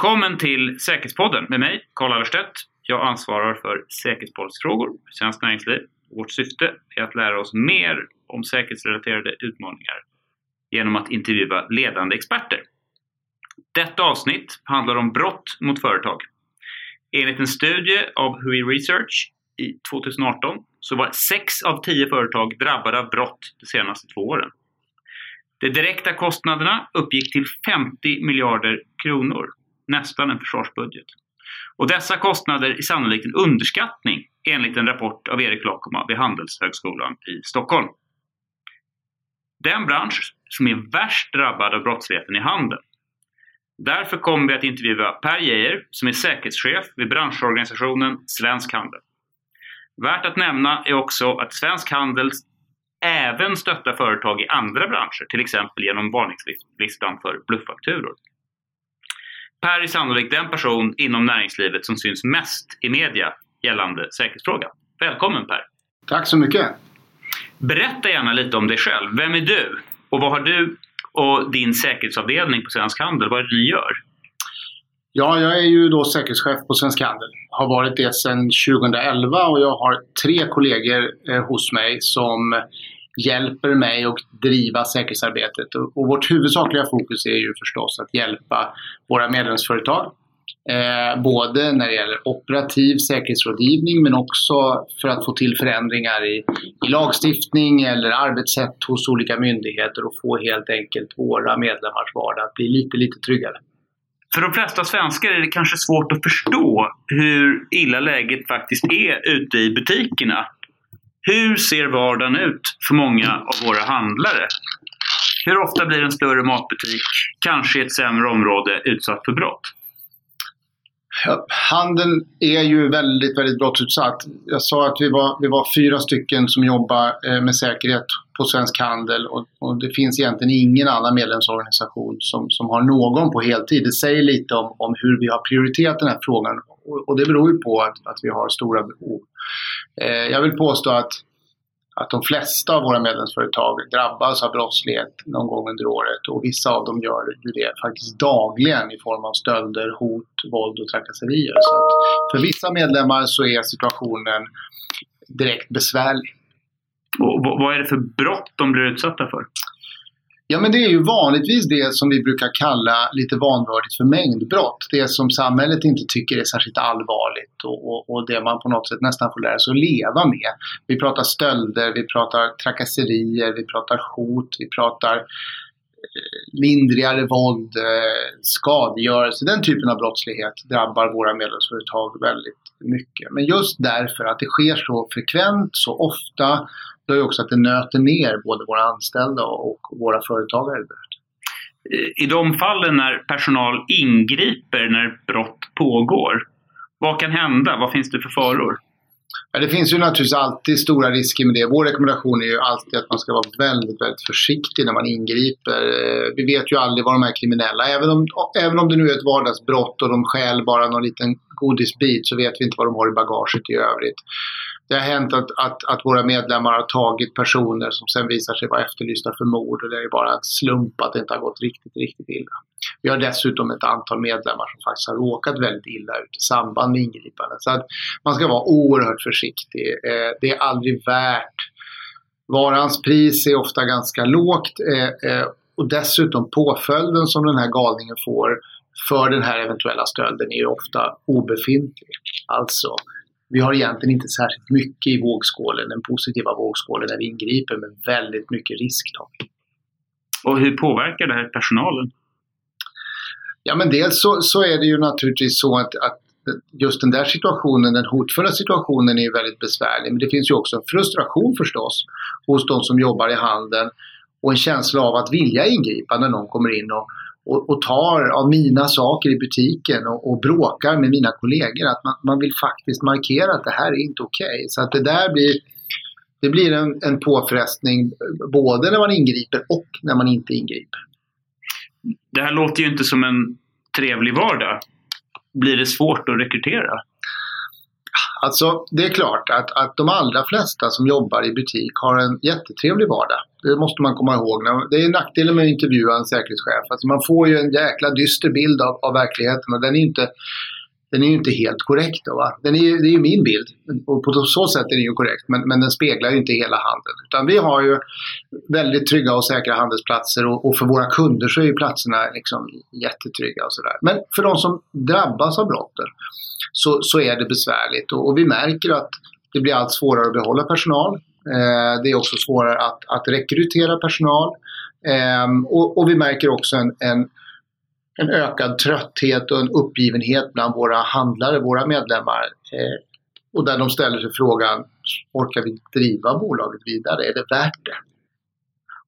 Välkommen till Säkerhetspodden med mig, Karl Allerstedt. Jag ansvarar för säkerhetspolicyfrågor för Svenskt Näringsliv. Vårt syfte är att lära oss mer om säkerhetsrelaterade utmaningar genom att intervjua ledande experter. Detta avsnitt handlar om brott mot företag. Enligt en studie av Hui Research i 2018 så var 6 av 10 företag drabbade av brott de senaste två åren. De direkta kostnaderna uppgick till 50 miljarder kronor, nästan en försvarsbudget. Och dessa kostnader är sannolikt en underskattning enligt en rapport av Erik Lakoma vid Handelshögskolan i Stockholm. Den bransch som är värst drabbad av brottsligheten är handeln. Därför kommer vi att intervjua Per Geijer som är säkerhetschef vid branschorganisationen Svensk Handel. Värt att nämna är också att Svensk Handel även stöttar företag i andra branscher, till exempel genom varningslistan för bluffakturor. Per är sannolikt den person inom näringslivet som syns mest i media gällande säkerhetsfrågan. Välkommen Per! Tack så mycket! Berätta gärna lite om dig själv. Vem är du? Och vad har du och din säkerhetsavdelning på Svensk Handel, vad är det ni gör? Ja, jag är ju då säkerhetschef på Svensk Handel. Har varit det sedan 2011 och jag har tre kollegor eh, hos mig som hjälper mig att driva säkerhetsarbetet. Och vårt huvudsakliga fokus är ju förstås att hjälpa våra medlemsföretag. Eh, både när det gäller operativ säkerhetsrådgivning men också för att få till förändringar i, i lagstiftning eller arbetssätt hos olika myndigheter och få helt enkelt våra medlemmars vardag att bli lite, lite tryggare. För de flesta svenskar är det kanske svårt att förstå hur illa läget faktiskt är ute i butikerna. Hur ser vardagen ut för många av våra handlare? Hur ofta blir en större matbutik, kanske i ett sämre område, utsatt för brott? Ja, handeln är ju väldigt, väldigt brottsutsatt. Jag sa att vi var, vi var fyra stycken som jobbar eh, med säkerhet på Svensk Handel och, och, det finns egentligen ingen annan medlemsorganisation som, som har någon på heltid. Det säger lite om, om hur vi har prioriterat den här frågan och, och det beror ju på att, att vi har stora behov. Eh, jag vill påstå att att de flesta av våra medlemsföretag drabbas av brottslighet någon gång under året och vissa av dem gör det faktiskt dagligen i form av stölder, hot, våld och trakasserier. Så för vissa medlemmar så är situationen direkt besvärlig. Och vad är det för brott de blir utsatta för? Ja men det är ju vanligtvis det som vi brukar kalla lite vanvördigt för mängdbrott. Det som samhället inte tycker är särskilt allvarligt och, och, och, det man på något sätt nästan får lära sig att leva med. Vi pratar stölder, vi pratar trakasserier, vi pratar hot, vi pratar eh, lindrigare våld, eh, skadegörelse. Den typen av brottslighet drabbar våra medlemsföretag väldigt mycket. Men just därför att det sker så frekvent, så ofta gör ju också att det nöter ner både våra anställda och våra företagare. I de fallen när personal ingriper när brott pågår, vad kan hända? Vad finns det för faror? Ja, det finns ju naturligtvis alltid stora risker med det. Vår rekommendation är ju alltid att man ska vara väldigt, väldigt försiktig när man ingriper. Eh, vi vet ju aldrig vad de är kriminella. Även om, även om det nu är ett vardagsbrott och de stjäl bara någon liten godisbit så vet vi inte vad de har i bagaget i övrigt. Det har hänt att, att, att, våra medlemmar har tagit personer som sen visar sig vara efterlysta för mord och det är bara en slump att det inte har gått riktigt, riktigt illa. Vi har dessutom ett antal medlemmar som faktiskt har råkat väldigt illa ut i samband med ingripanden. Så att man ska vara oerhört försiktig. Eh, det är aldrig värt Varans pris är ofta ganska lågt eh, eh, och dessutom påföljden som den här galningen får för den här eventuella stölden är ofta obefintlig. Alltså vi har egentligen inte särskilt mycket i vågskålen, den positiva vågskålen när vi ingriper med väldigt mycket risktag. Och hur påverkar det här personalen? Ja men dels så, så är det ju naturligtvis så att, att just den där situationen, den hotfulla situationen är ju väldigt besvärlig. Men det finns ju också en frustration förstås hos de som jobbar i handeln och en känsla av att vilja ingripa när någon kommer in och, och, och, tar av mina saker i butiken och, och bråkar med mina kollegor. Att man, man, vill faktiskt markera att det här är inte okej. Okay. Så att det där blir, det blir en, en påfrestning både när man ingriper och när man inte ingriper. Det här låter ju inte som en trevlig vardag. Blir det svårt att rekrytera? Alltså det är klart att, att de allra flesta som jobbar i butik har en jättetrevlig vardag. Det måste man komma ihåg. Det är nackdelen med att intervjua en säkerhetschef. Alltså man får ju en jäkla dyster bild av, av verkligheten och den är inte den är ju inte helt korrekt. Då, va? Den är, det är ju min bild och på så sätt är den ju korrekt men, men den speglar ju inte hela handeln. Utan vi har ju väldigt trygga och säkra handelsplatser och, och för våra kunder så är ju platserna liksom jättetrygga och sådär. Men för de som drabbas av brotten så, så är det besvärligt och, och vi märker att det blir allt svårare att behålla personal. Eh, det är också svårare att, att rekrytera personal. Eh, och, och, vi märker också en, en en ökad trötthet och en uppgivenhet bland våra handlare, våra medlemmar. Eh, och där de ställer sig frågan, orkar vi driva bolaget vidare? Är det värt det?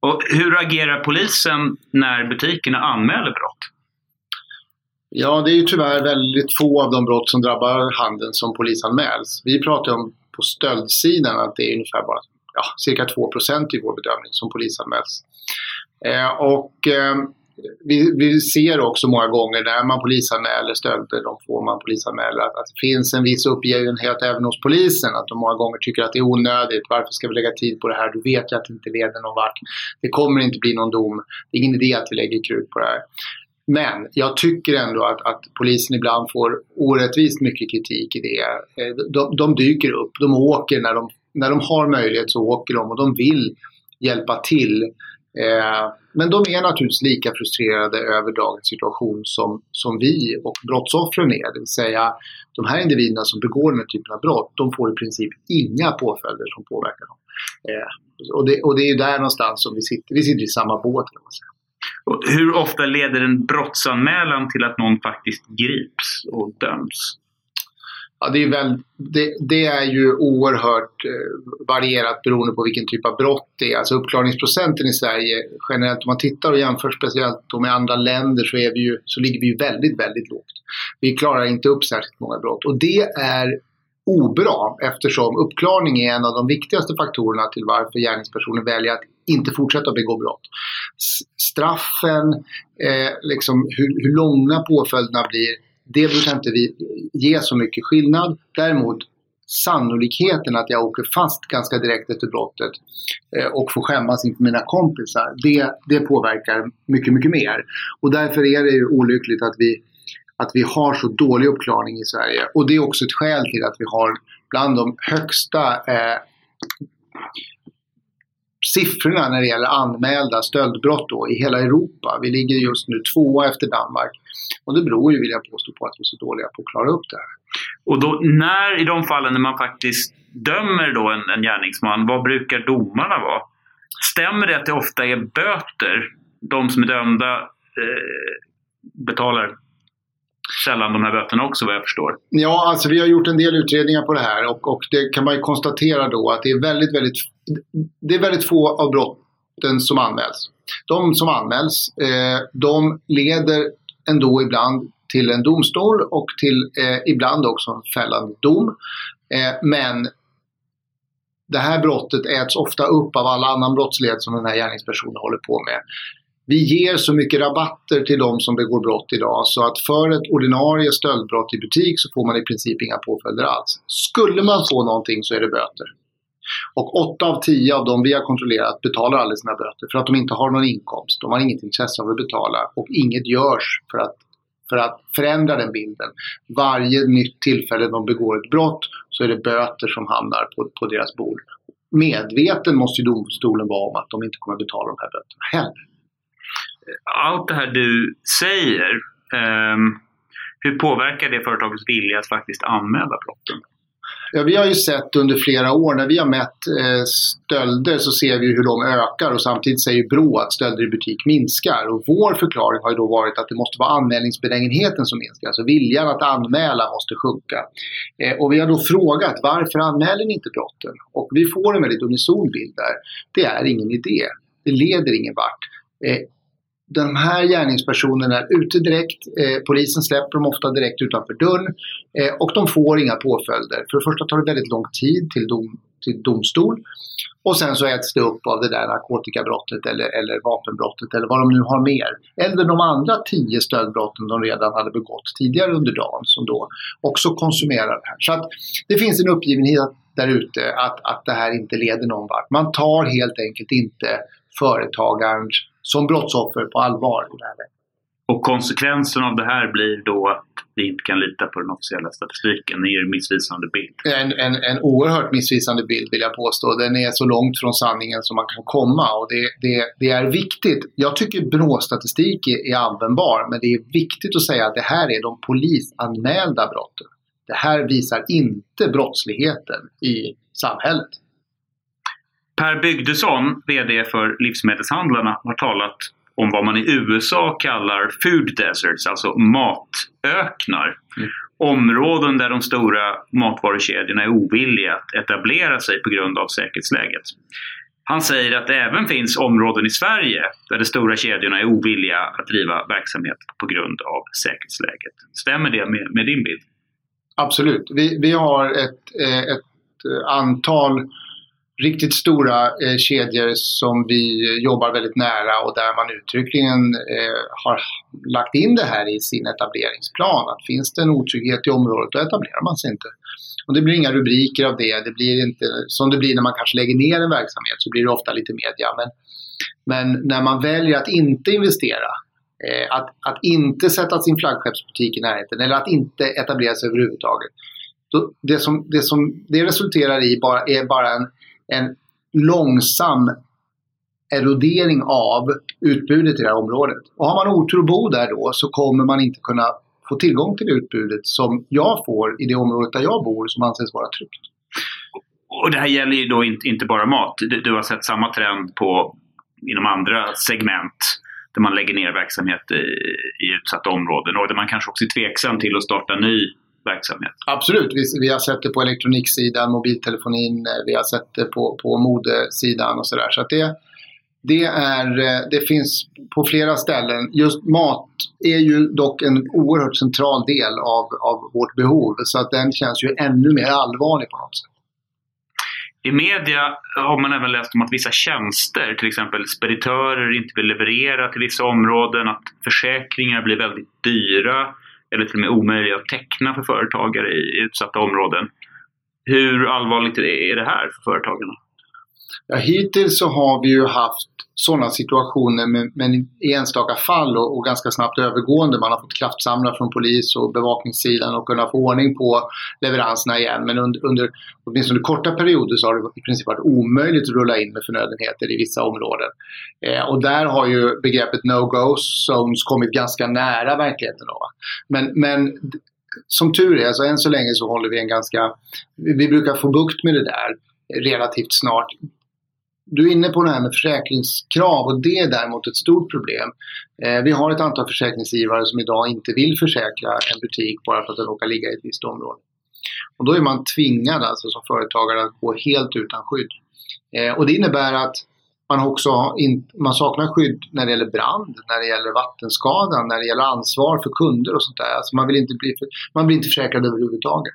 Och hur agerar polisen när butikerna anmäler brott? Ja, det är ju tyvärr väldigt få av de brott som drabbar handeln som polisanmäls. Vi pratar om på stöldsidan att det är ungefär bara ja, cirka 2% i vår bedömning som polisanmäls. Eh, och eh, vi, vi, ser också många gånger när man polisanmäler stölder, de får man polisanmäla, att det finns en viss uppgivenhet även hos polisen. Att de många gånger tycker att det är onödigt. Varför ska vi lägga tid på det här? Du vet ju att det inte leder någon vart. Det kommer inte bli någon dom. Det är ingen idé att vi lägger krut på det här. Men jag tycker ändå att, att polisen ibland får orättvist mycket kritik i det. Eh, de, de dyker upp, de åker när de, när de har möjlighet så åker de och de vill hjälpa till. Eh, men de är naturligtvis lika frustrerade över dagens situation som, som vi och brottsoffren är. Det vill säga de här individerna som begår den här typen av brott, de får i princip inga påföljder som påverkar dem. Eh, och, det, och det är där någonstans som vi sitter. Vi sitter i samma båt kan man säga. Och hur ofta leder en brottsanmälan till att någon faktiskt grips och döms? Ja, det, är väl, det, det, är ju oerhört eh, varierat beroende på vilken typ av brott det är. Alltså uppklarningsprocenten i Sverige generellt, om man tittar och jämför speciellt med andra länder så, är vi ju, så ligger vi ju väldigt, väldigt lågt. Vi klarar inte upp särskilt många brott och det är obra eftersom uppklarning är en av de viktigaste faktorerna till varför gärningspersonen väljer att inte fortsätta begå brott. Straffen, eh, liksom hur, hur långa påföljderna blir det brukar inte vi ge så mycket skillnad. Däremot sannolikheten att jag åker fast ganska direkt efter brottet eh, och får skämmas inför mina kompisar, det, det påverkar mycket, mycket mer. Och därför är det ju olyckligt att vi, att vi har så dålig uppklarning i Sverige. Och det är också ett skäl till att vi har bland de högsta eh, siffrorna när det gäller anmälda stöldbrott då, i hela Europa. Vi ligger just nu tvåa efter Danmark. Och det beror ju, vill jag påstå, på att vi är så dåliga på att klara upp det här. Och då, när, i de fallen när man faktiskt dömer då en, en gärningsman, vad brukar domarna vara? Stämmer det att det ofta är böter? De som är dömda eh, betalar sällan de här böterna också vad jag förstår. Ja, alltså vi har gjort en del utredningar på det här och, och det kan man ju konstatera då att det är väldigt, väldigt, det är väldigt få av brotten som anmäls. De som anmäls, eh, de leder ändå ibland till en domstol och till eh, ibland också en fällande dom. Eh, men det här brottet äts ofta upp av all annan brottslighet som den här gärningspersonen håller på med. Vi ger så mycket rabatter till de som begår brott idag så att för ett ordinarie stöldbrott i butik så får man i princip inga påföljder alls. Skulle man få någonting så är det böter. Och 8 av 10 av dem vi har kontrollerat betalar aldrig sina böter för att de inte har någon inkomst. De har inget intresse av att betala och inget görs för att, för att förändra den bilden. Varje nytt tillfälle de begår ett brott så är det böter som hamnar på, på deras bord. Medveten måste ju domstolen vara om att de inte kommer betala de här böterna heller. Allt det här du säger, eh, hur påverkar det företagets vilja att faktiskt anmäla brotten? Ja, vi har ju sett under flera år när vi har mätt eh, stölder så ser vi hur de ökar och samtidigt säger Brå att stölder i butik minskar. Och vår förklaring har ju då varit att det måste vara anmälningsbenägenheten som minskar. Alltså viljan att anmäla måste sjunka. Eh, och vi har då frågat varför anmäler ni inte brotten? Och vi får en väldigt unison bild där. Det är ingen idé. Det leder ingen vart. Eh, de här gärningspersonerna är ute direkt. Eh, polisen släpper dem ofta direkt utanför dörren eh, och de får inga påföljder. För det första tar det väldigt lång tid till, dom, till domstol. Och sen så äts det upp av det där narkotikabrottet eller, eller vapenbrottet eller vad de nu har mer. Eller de andra tio stöldbrotten de redan hade begått tidigare under dagen som då också konsumerar det här. Så att det finns en uppgivenhet där ute att, att det här inte leder någon vart. Man tar helt enkelt inte företagarens som brottsoffer på allvar i det här läget. Och konsekvensen av det här blir då att vi inte kan lita på den officiella statistiken. Det ger en missvisande bild. En, en, en oerhört missvisande bild vill jag påstå. Den är så långt från sanningen som man kan komma och det, det, det är viktigt. Jag tycker BRÅ-statistik är, är användbar men det är viktigt att säga att det här är de polisanmälda brotten. Det här visar inte brottsligheten i samhället. Per Bygdesson, VD för Livsmedelshandlarna, har talat om vad man i USA kallar food deserts, alltså matöknar. Mm. Områden där de stora matvarukedjorna är ovilliga att etablera sig på grund av säkerhetsläget. Han säger att det även finns områden i Sverige där de stora kedjorna är ovilliga att driva verksamhet på grund av säkerhetsläget. Stämmer det med, med din bild? Absolut. Vi, vi har ett, eh, ett antal riktigt stora eh, kedjor som vi jobbar väldigt nära och där man uttryckligen eh, har lagt in det här i sin etableringsplan. Att finns det en otrygghet i området då etablerar man sig inte. Och det blir inga rubriker av det. Det blir inte som det blir när man kanske lägger ner en verksamhet så blir det ofta lite media. Men, men när man väljer att inte investera eh, att, att inte sätta sin flaggskeppsbutik i närheten eller att inte etablera sig överhuvudtaget. Då, det, som, det som det resulterar i bara, är bara en en långsam erodering av utbudet i det här området. Och har man otur att bo där då så kommer man inte kunna få tillgång till det utbudet som jag får i det området där jag bor som anses vara tryggt. Och det här gäller ju då inte, inte bara mat. Du, du, har sett samma trend på, inom andra segment där man lägger ner verksamhet i, i utsatta områden och där man kanske också är tveksam till att starta ny verksamhet. Absolut, vi, vi har sett det på elektroniksidan, mobiltelefonin, eh, vi har sett det på, på modesidan och sådär. Så att det, det, är, eh, det finns på flera ställen. Just mat är ju dock en oerhört central del av, av vårt behov så att den känns ju ännu mer allvarlig på något sätt. I media har man även läst om att vissa tjänster, till exempel speditörer, inte vill leverera till vissa områden, att försäkringar blir väldigt dyra eller till och med omöjliga att teckna för företagare i utsatta områden. Hur allvarligt är det här för företagarna? Ja, hittills så har vi ju haft sådana situationer med, med i enstaka fall och, och, ganska snabbt övergående. Man har fått kraftsamla från polis och bevakningssidan och kunna få ordning på leveranserna igen. Men under, under åtminstone korta perioder så har det i princip varit omöjligt att rulla in med förnödenheter i vissa områden. Eh, och där har ju begreppet no-go zones kommit ganska nära verkligheten. Då. Men, men som tur är, så än så länge så håller vi en ganska... Vi brukar få bukt med det där relativt snart du är inne på det här med försäkringskrav och det är däremot ett stort problem. Eh, vi har ett antal försäkringsgivare som idag inte vill försäkra en butik bara för att den råkar ligga i ett visst område. Och då är man tvingad alltså som företagare att gå helt utan skydd. Eh, och det innebär att man också in, man saknar skydd när det gäller brand, när det gäller vattenskada, när det gäller ansvar för kunder och sånt där. Alltså man, vill inte bli, man blir inte försäkrad överhuvudtaget.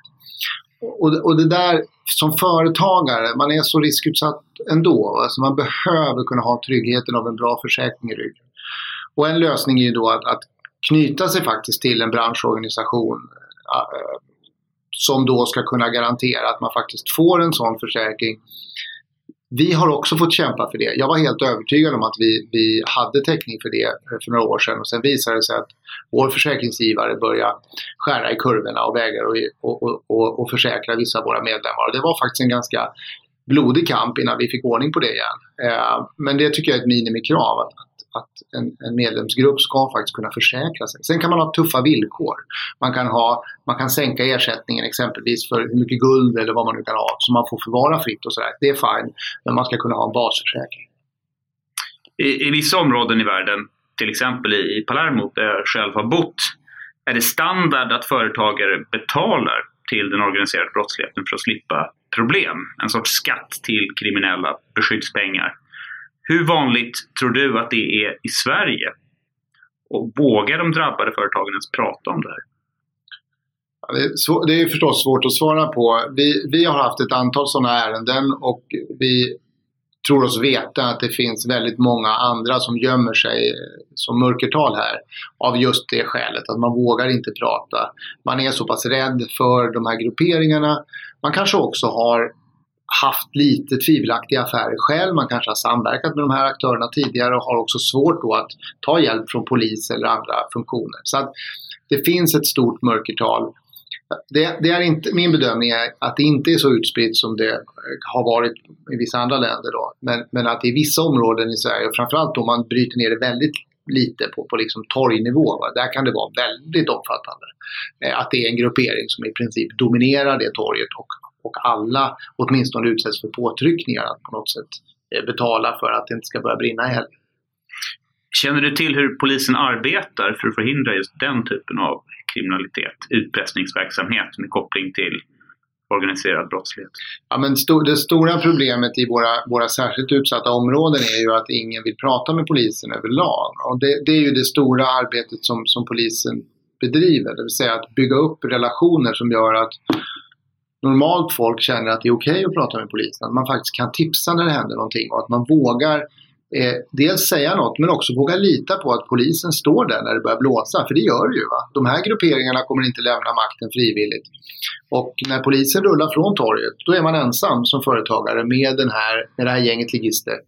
Och, och det där som företagare, man är så riskutsatt ändå. Alltså man behöver kunna ha tryggheten av en bra försäkring i ryggen. Och en lösning är ju då att, att knyta sig faktiskt till en branschorganisation äh, som då ska kunna garantera att man faktiskt får en sån försäkring vi har också fått kämpa för det. Jag var helt övertygad om att vi, vi hade täckning för det eh, för några år sedan och sen visade det sig att vår försäkringsgivare började skära i kurvorna och vägrade och, och, och, och försäkra vissa av våra medlemmar. Och det var faktiskt en ganska blodig kamp innan vi fick ordning på det igen. Eh, men det tycker jag är ett minimikrav. Att, att en, en, medlemsgrupp ska faktiskt kunna försäkra sig. Sen kan man ha tuffa villkor. Man kan, ha, man kan sänka ersättningen exempelvis för hur mycket guld eller vad man nu kan ha som man får förvara fritt och sådär. Det är fine. Men man ska kunna ha en basförsäkring. I, I vissa områden i världen, till exempel i Palermo där jag själv har bott, är det standard att företagare betalar till den organiserade brottsligheten för att slippa problem. En sorts skatt till kriminella beskyddspengar. Hur vanligt tror du att det är i Sverige? Och vågar de drabbade företagen ens prata om det här? Ja, det, är svår, det är förstås svårt att svara på. Vi, vi har haft ett antal sådana ärenden och vi tror oss veta att det finns väldigt många andra som gömmer sig som mörkertal här av just det skälet att man vågar inte prata. Man är så pass rädd för de här grupperingarna. Man kanske också har haft lite tvivelaktiga affärer själv. Man kanske har samverkat med de här aktörerna tidigare och har också svårt då att ta hjälp från polis eller andra funktioner. Så att det finns ett stort mörkertal. Det, det, är inte, min bedömning är att det inte är så utspritt som det har varit i vissa andra länder. Då. Men, men att i vissa områden i Sverige, och framförallt om man bryter ner det väldigt lite på, på liksom torgnivå, va? där kan det vara väldigt omfattande. Eh, att det är en gruppering som i princip dominerar det torget och och alla åtminstone utsätts för påtryckningar att på något sätt eh, betala för att det inte ska börja brinna i helgen. Känner du till hur polisen arbetar för att förhindra just den typen av kriminalitet, utpressningsverksamhet med koppling till organiserad brottslighet? Ja, men st det stora problemet i våra, våra särskilt utsatta områden är ju att ingen vill prata med polisen överlag. Och det, det är ju det stora arbetet som, som polisen bedriver, det vill säga att bygga upp relationer som gör att normalt folk känner att det är okej okay att prata med polisen. Att man faktiskt kan tipsa när det händer någonting och att man vågar eh, dels säga något men också våga lita på att polisen står där när det börjar blåsa. För det gör det ju. Va? De här grupperingarna kommer inte lämna makten frivilligt. Och när polisen rullar från torget då är man ensam som företagare med, den här, med det här gänget ligister.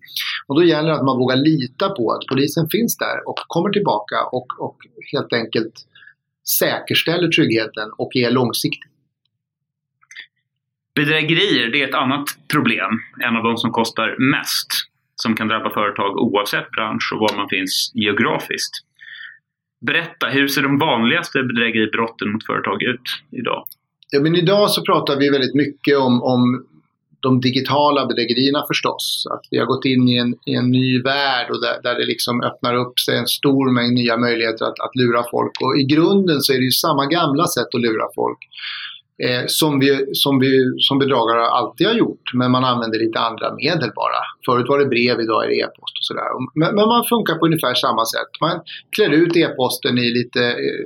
Och då gäller det att man vågar lita på att polisen finns där och kommer tillbaka och, och helt enkelt säkerställer tryggheten och är långsiktig. Bedrägerier, det är ett annat problem. En av de som kostar mest. Som kan drabba företag oavsett bransch och var man finns geografiskt. Berätta, hur ser de vanligaste bedrägeribrotten mot företag ut idag? Ja, men idag så pratar vi väldigt mycket om, om de digitala bedrägerierna förstås. Att vi har gått in i en, i en ny värld och där, där, det liksom öppnar upp sig en stor mängd nya möjligheter att, att lura folk. Och i grunden så är det ju samma gamla sätt att lura folk eh, som, vi, som, vi, som bedragare alltid har gjort. Men man använder lite andra medel bara. Förut var det brev, idag är det e-post och sådär. Men, men, man funkar på ungefär samma sätt. Man klär ut e-posten i lite eh,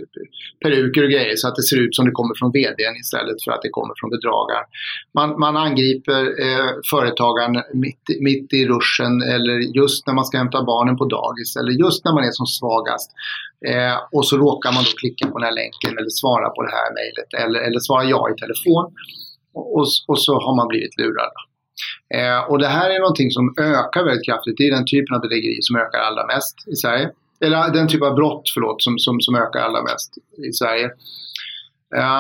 peruker och grejer så att det ser ut som det kommer från VDn istället för att det kommer från bedragaren. Man, man angriper eh, företagaren mitt, mitt i ruschen eller just när man ska hämta barnen på dagis eller just när man är som svagast. Eh, och så råkar man då klicka på den här länken eller svara på det här mejlet eller, eller svara ja i telefon. Och, och så har man blivit lurad. Eh, och det här är någonting som ökar väldigt kraftigt. Det är den typen av bedrägeri som ökar allra mest i Sverige. Eller den typ av brott, förlåt, som, som, som ökar allra mest i Sverige.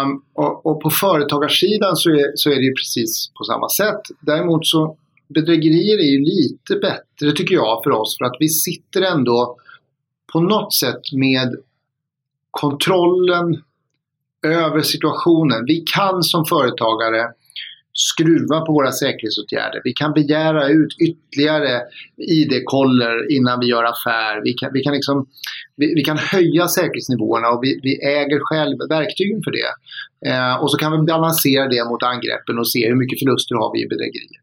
Um, och, och, på företagarsidan så är, så är det ju precis på samma sätt. Däremot så bedrägerier är ju lite bättre tycker jag för oss för att vi sitter ändå på något sätt med kontrollen över situationen. Vi kan som företagare skruva på våra säkerhetsåtgärder. Vi kan begära ut ytterligare ID-koller innan vi gör affär. Vi kan, vi kan, liksom, vi, vi kan höja säkerhetsnivåerna och vi, vi äger själv verktygen för det. Eh, och så kan vi balansera det mot angreppen och se hur mycket förluster har vi i bedrägerier.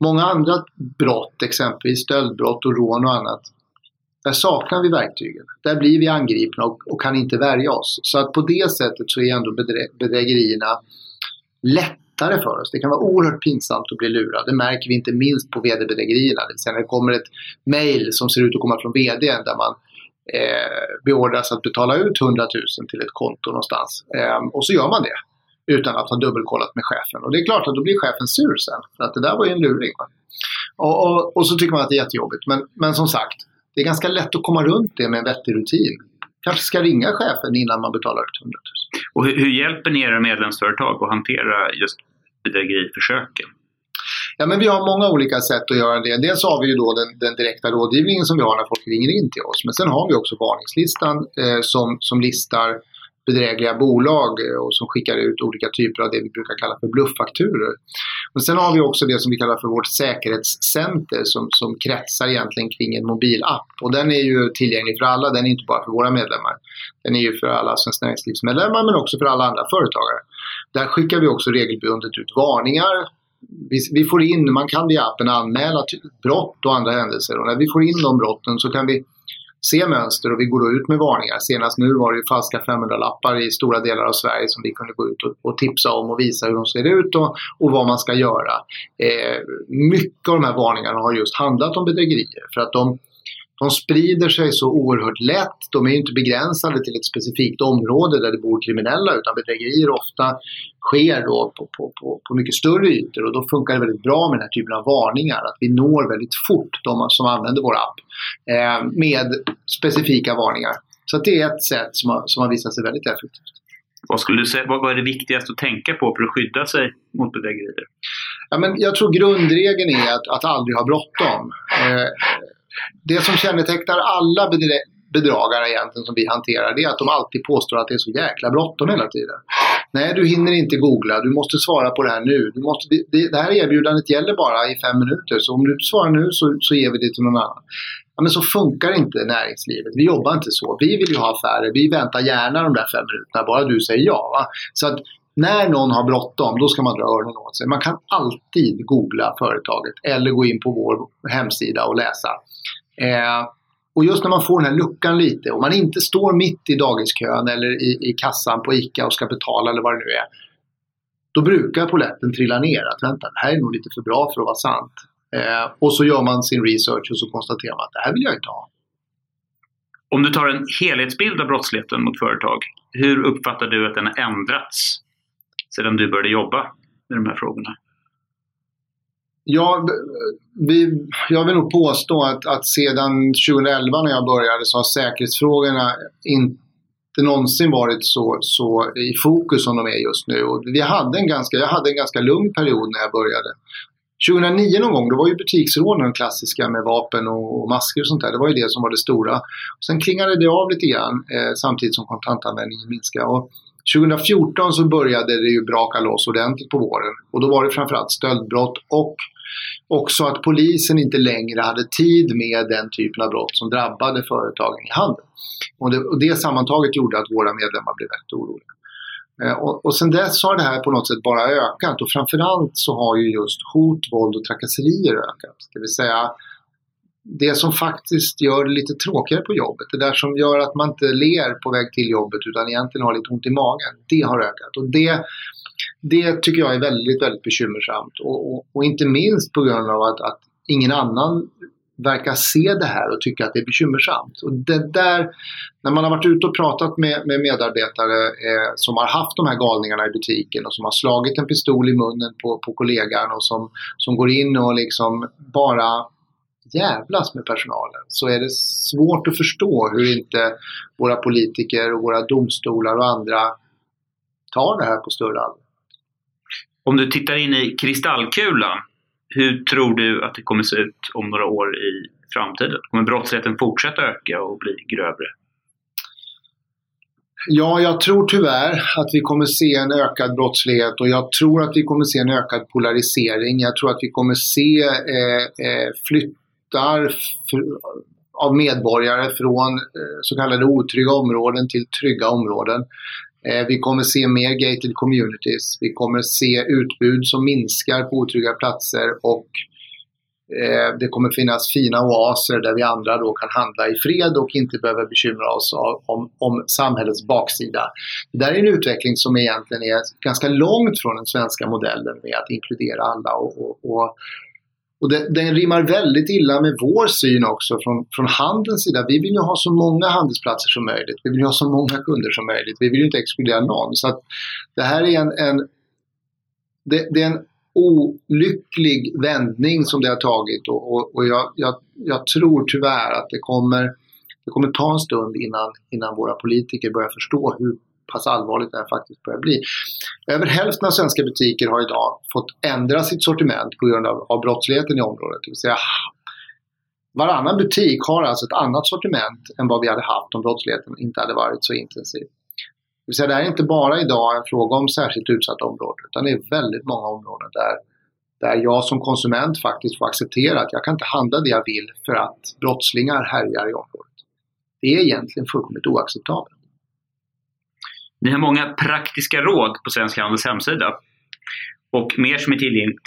Många andra brott, exempelvis stöldbrott och rån och annat, där saknar vi verktygen. Där blir vi angripna och, och, kan inte värja oss. Så att på det sättet så är ändå bedrä bedrägerierna lättare för oss. Det kan vara oerhört pinsamt att bli lurad. Det märker vi inte minst på vd-bedrägerierna. Det när det kommer ett mail som ser ut att komma från vd där man eh, beordras att betala ut 100 000 till ett konto någonstans. Eh, och så gör man det utan att ha dubbelkollat med chefen. Och det är klart att då blir chefen sur sen. För att det där var ju en luring. Och, och, och, så tycker man att det är jättejobbigt. Men, men som sagt, det är ganska lätt att komma runt det med en vettig rutin. Kanske ska ringa chefen innan man betalar ut 100 000. Och hur, hur hjälper ni era medlemsföretag att hantera just bedrägeriförsöken? Ja, men vi har många olika sätt att göra det. Dels har vi ju då den, den, direkta rådgivningen som vi har när folk ringer in till oss. Men sen har vi också varningslistan eh, som, som listar bedrägliga bolag eh, och som skickar ut olika typer av det vi brukar kalla för blufffakturor. Men sen har vi också det som vi kallar för vårt säkerhetscenter som, som kretsar egentligen kring en mobilapp. Och den är ju tillgänglig för alla, den är inte bara för våra medlemmar. Den är ju för alla Svenskt Näringslivsmedlemmar men också för alla andra företagare. Där skickar vi också regelbundet ut varningar. Vi, vi får in, man kan via appen anmäla brott och andra händelser och när vi får in de brotten så kan vi se mönster och vi går då ut med varningar. Senast nu var det ju falska 500-lappar i stora delar av Sverige som vi kunde gå ut och, och tipsa om och visa hur de ser ut och, och vad man ska göra. Eh, mycket av de här varningarna har just handlat om bedrägerier för att de de sprider sig så oerhört lätt. De är inte begränsade till ett specifikt område där det bor kriminella utan bedrägerier ofta sker då på, på, på, på mycket större ytor och då funkar det väldigt bra med den här typen av varningar. Att vi når väldigt fort de som använder vår app eh, med specifika varningar. Så det är ett sätt som har, som har visat sig väldigt effektivt. Vad skulle du säga, vad är det viktigaste att tänka på för att skydda sig mot bedrägerier? Ja, men jag tror grundregeln är att, att aldrig ha bråttom. Eh, det som kännetecknar alla bedragare egentligen som vi hanterar det är att de alltid påstår att det är så jäkla bråttom hela tiden. Nej, du hinner inte googla. Du måste svara på det här nu. Du måste, det, det här erbjudandet gäller bara i fem minuter. Så om du inte svarar nu så, så ger vi det till någon annan. Ja, men så funkar inte näringslivet. Vi jobbar inte så. Vi vill ju ha affärer. Vi väntar gärna de där fem minuterna, bara du säger ja. Va? Så att när någon har bråttom, då ska man dra öronen åt sig. Man kan alltid googla företaget eller gå in på vår hemsida och läsa. Eh, och just när man får den här luckan lite och man inte står mitt i dagiskön eller i, i kassan på ICA och ska betala eller vad det nu är. Då brukar poletten trilla ner att vänta, det här är nog lite för bra för att vara sant. Eh, och så gör man sin research och så konstaterar man att det här vill jag inte ha. Om du tar en helhetsbild av brottsligheten mot företag, hur uppfattar du att den har ändrats sedan du började jobba med de här frågorna? Ja, vi, jag vill nog påstå att, att sedan 2011 när jag började så har säkerhetsfrågorna inte någonsin varit så, så i fokus som de är just nu. Och vi hade en ganska, jag hade en ganska lugn period när jag började. 2009 någon gång, då var ju butiksrånen klassiska med vapen och, masker och sånt där. Det var ju det som var det stora. Och sen klingade det av lite grann eh, samtidigt som kontantanvändningen minskade. Och 2014 så började det ju braka loss ordentligt på våren. Och då var det framförallt stöldbrott och också att polisen inte längre hade tid med den typen av brott som drabbade företagen i handeln. Och det, och det sammantaget gjorde att våra medlemmar blev väldigt oroliga. Eh, och, och sen dess har det här på något sätt bara ökat och framförallt så har ju just hot, våld och trakasserier ökat. Det vill säga det som faktiskt gör det lite tråkigare på jobbet, det där som gör att man inte ler på väg till jobbet utan egentligen har lite ont i magen, det har ökat. Och det, det tycker jag är väldigt, väldigt bekymmersamt. Och, och, och inte minst på grund av att, att, ingen annan verkar se det här och tycka att det är bekymmersamt. Och det där, när man har varit ute och pratat med, med medarbetare eh, som har haft de här galningarna i butiken och som har slagit en pistol i munnen på, på kollegan och som, som går in och liksom bara jävlas med personalen så är det svårt att förstå hur inte våra politiker och våra domstolar och andra tar det här på större allvar. Om du tittar in i kristallkulan, hur tror du att det kommer se ut om några år i framtiden? Kommer brottsligheten fortsätta öka och bli grövre? Ja, jag tror tyvärr att vi kommer se en ökad brottslighet och jag tror att vi kommer se en ökad polarisering. Jag tror att vi kommer se eh, eh flyttar av medborgare från eh, så kallade otrygga områden till trygga områden. Eh, vi kommer se mer gated communities. Vi kommer se utbud som minskar på otrygga platser och eh, det kommer finnas fina oaser där vi andra då kan handla i fred och inte behöver bekymra oss om, om samhällets baksida. Det där är en utveckling som egentligen är ganska långt från den svenska modellen med att inkludera alla och, och, och och det, den rimmar väldigt illa med vår syn också från, från handelns sida. Vi vill ju ha så många handelsplatser som möjligt. Vi vill ha så många kunder som möjligt. Vi vill ju inte exkludera någon. Så att det här är en, en det, det, är en olycklig vändning som det har tagit och, och, och jag, jag, jag, tror tyvärr att det kommer, det kommer ta en stund innan, innan våra politiker börjar förstå hur pass allvarligt det här faktiskt börjar bli. Över hälften av svenska butiker har idag fått ändra sitt sortiment på grund av, av brottsligheten i området. Det vill säga, varannan butik har alltså ett annat sortiment än vad vi hade haft om brottsligheten inte hade varit så intensiv. Det vill säga, det här är inte bara idag en fråga om särskilt utsatta områden utan det är väldigt många områden där, där jag som konsument faktiskt får acceptera att jag kan inte handla det jag vill för att brottslingar härjar i området. Det är egentligen fullkomligt oacceptabelt. Ni har många praktiska råd på Svensk Handels hemsida och mer som är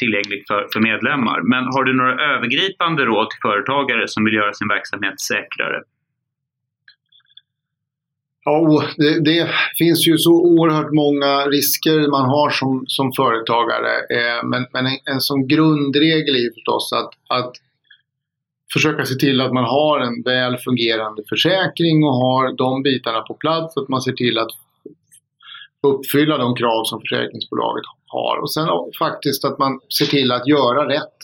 tillgängligt för, för medlemmar. Men har du några övergripande råd till företagare som vill göra sin verksamhet säkrare? Ja, det, det, finns ju så oerhört många risker man har som, som företagare. Eh, men, men en, en sån grundregel är ju förstås att, att försöka se till att man har en väl fungerande försäkring och har de bitarna på plats. Att man ser till att uppfylla de krav som försäkringsbolaget har. Och sen faktiskt att man ser till att göra rätt.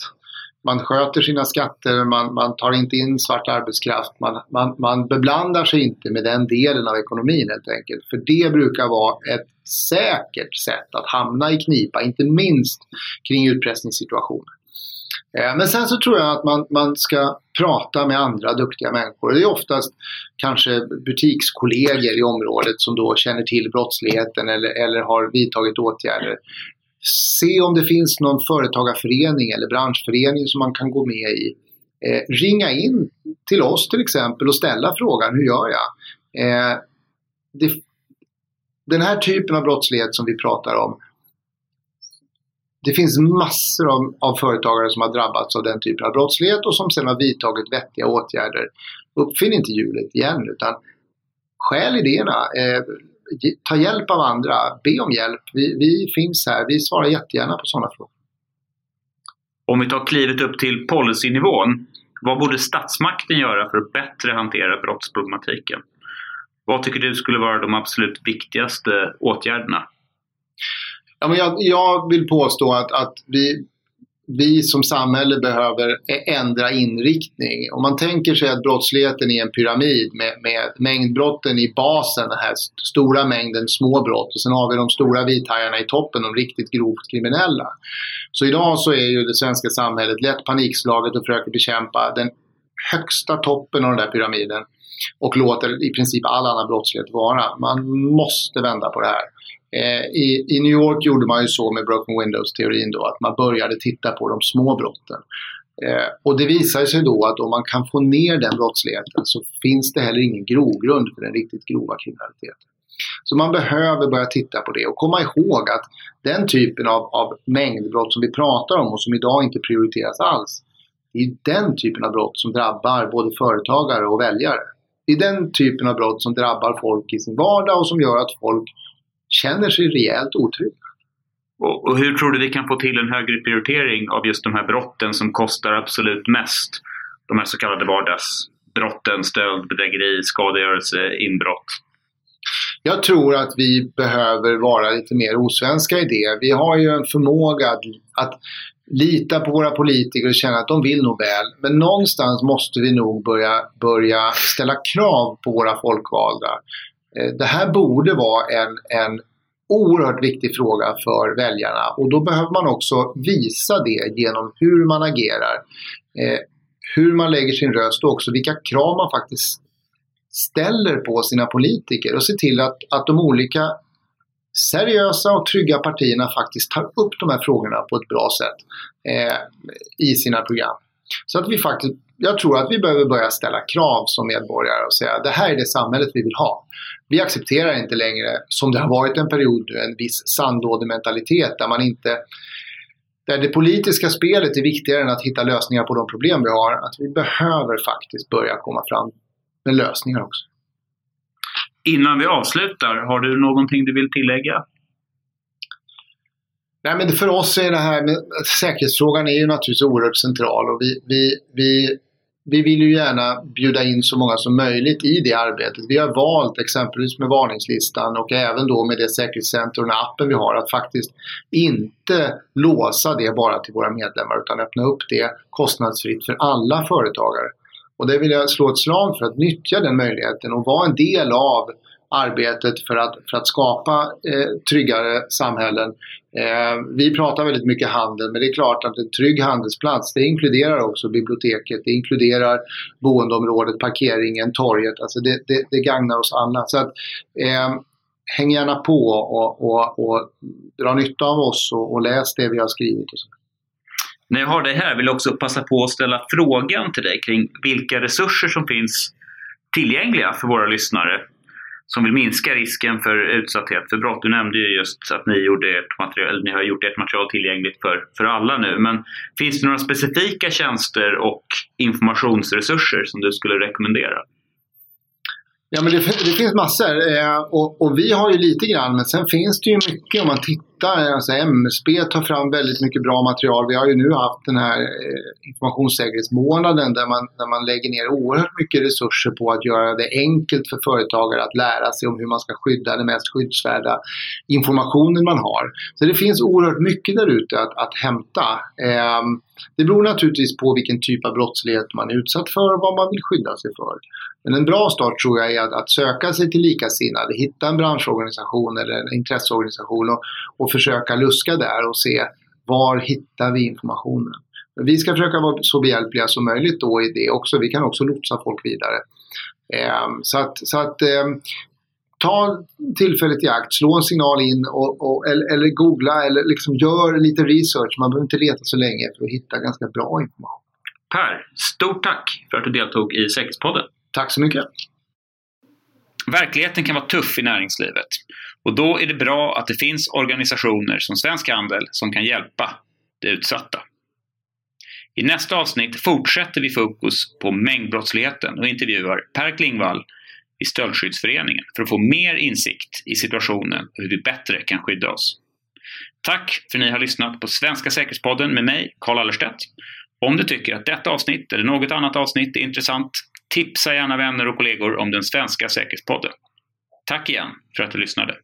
Man sköter sina skatter, man, man tar inte in svart arbetskraft, man, man, man beblandar sig inte med den delen av ekonomin helt enkelt. För det brukar vara ett säkert sätt att hamna i knipa, inte minst kring utpressningssituationer. Eh, men sen så tror jag att man, man ska prata med andra duktiga människor. Det är oftast kanske butikskollegor i området som då känner till brottsligheten eller, eller har vidtagit åtgärder. Se om det finns någon företagarförening eller branschförening som man kan gå med i. Eh, ringa in till oss till exempel och ställa frågan, hur gör jag? Eh, det, den här typen av brottslighet som vi pratar om det finns massor av, av, företagare som har drabbats av den typen av brottslighet och som sedan har vidtagit vettiga åtgärder. Uppfinn inte hjulet igen utan skäl idéerna. Eh, ta hjälp av andra. Be om hjälp. Vi, vi finns här. Vi svarar jättegärna på sådana frågor. Om vi tar klivet upp till policynivån. Vad borde statsmakten göra för att bättre hantera brottsproblematiken? Vad tycker du skulle vara de absolut viktigaste åtgärderna? Ja, men jag, jag vill påstå att, att vi, vi som samhälle behöver ändra inriktning. Om man tänker sig att brottsligheten är en pyramid med, med mängdbrotten i basen, den här stora mängden små brott och sen har vi de stora vithajarna i toppen, de riktigt grovt kriminella. Så idag så är ju det svenska samhället lätt panikslaget och försöker bekämpa den högsta toppen av den där pyramiden och låter i princip all annan brottslighet vara. Man måste vända på det här. Eh, I, I, New York gjorde man ju så med Broken Windows-teorin då att man började titta på de små brotten. Eh, och det visar sig då att om man kan få ner den brottsligheten så finns det heller ingen grogrund för den riktigt grova kriminaliteten. Så man behöver börja titta på det och komma ihåg att den typen av, av mängdbrott som vi pratar om och som idag inte prioriteras alls, det är den typen av brott som drabbar både företagare och väljare. Det är den typen av brott som drabbar folk i sin vardag och som gör att folk känner sig rejält otrygga. Och, och, hur tror du vi kan få till en högre prioritering av just de här brotten som kostar absolut mest? De här så kallade vardagsbrotten, stöld, bedrägeri, skadegörelse, inbrott. Jag tror att vi behöver vara lite mer osvenska i det. Vi har ju en förmåga att, att lita på våra politiker och känna att de vill nog väl. Men någonstans måste vi nog börja, börja ställa krav på våra folkvalda. Eh, det här borde vara en, en oerhört viktig fråga för väljarna och då behöver man också visa det genom hur man agerar, eh, hur man lägger sin röst och också vilka krav man faktiskt ställer på sina politiker och se till att, att de olika seriösa och trygga partierna faktiskt tar upp de här frågorna på ett bra sätt eh, i sina program. Så att vi faktiskt, jag tror att vi behöver börja ställa krav som medborgare och säga det här är det samhället vi vill ha. Vi accepterar inte längre, som det har varit en period nu, en viss sandlådementalitet där man inte där det politiska spelet är viktigare än att hitta lösningar på de problem vi har. Att vi behöver faktiskt börja komma fram med lösningar också. Innan vi avslutar, har du någonting du vill tillägga? Nej, men för oss är det här med säkerhetsfrågan är ju naturligtvis oerhört central och vi, vi, vi vi vill ju gärna bjuda in så många som möjligt i det arbetet. Vi har valt exempelvis med varningslistan och även då med det säkerhetscenter och appen vi har att faktiskt inte låsa det bara till våra medlemmar utan öppna upp det kostnadsfritt för alla företagare. Och det vill jag slå ett slag för att nyttja den möjligheten och vara en del av arbetet för att, för att skapa eh, tryggare samhällen. Eh, vi pratar väldigt mycket handel men det är klart att en trygg handelsplats det inkluderar också biblioteket, det inkluderar boendeområdet, parkeringen, torget. Alltså det, det, det gagnar oss alla. Så att, eh, häng gärna på och, och, och dra nytta av oss och, och läs det vi har skrivit. Och så. När jag har dig här vill jag också passa på att ställa frågan till dig kring vilka resurser som finns tillgängliga för våra lyssnare som vill minska risken för utsatthet för brott. Du nämnde ju just att ni, gjorde ert material, ni har gjort ert material tillgängligt för, för alla nu. Men finns det några specifika tjänster och informationsresurser som du skulle rekommendera? Ja, men det, det finns massor. Eh, och, och, vi har ju lite grann, men sen finns det ju mycket om man tittar. Alltså MSB tar fram väldigt mycket bra material. Vi har ju nu haft den här eh, informationssäkerhetsmånaden där man, där man lägger ner oerhört mycket resurser på att göra det enkelt för företagare att lära sig om hur man ska skydda den mest skyddsvärda informationen man har. Så det finns oerhört mycket där ute att, att hämta. Eh, det beror naturligtvis på vilken typ av brottslighet man är utsatt för och vad man vill skydda sig för. Men en bra start tror jag är att, att söka sig till likasinnade, hitta en branschorganisation eller en intresseorganisation och, och försöka luska där och se var hittar vi informationen. Vi ska försöka vara så behjälpliga som möjligt då i det också. Vi kan också lotsa folk vidare. Eh, så att, så att eh, ta tillfället i akt, slå en signal in och, och, eller, eller, googla eller liksom gör lite research. Man behöver inte leta så länge för att hitta ganska bra information. Per, stort tack för att du deltog i Säkerhetspodden. Tack så mycket. Verkligheten kan vara tuff i näringslivet och då är det bra att det finns organisationer som Svensk Handel som kan hjälpa de utsatta. I nästa avsnitt fortsätter vi fokus på mängdbrottsligheten och intervjuar Per Klingvall i Stöldskyddsföreningen för att få mer insikt i situationen och hur vi bättre kan skydda oss. Tack för att ni har lyssnat på Svenska Säkerhetspodden med mig, Carl Allerstedt. Om du tycker att detta avsnitt eller något annat avsnitt är intressant, tipsa gärna vänner och kollegor om den svenska Säkerhetspodden. Tack igen för att du lyssnade.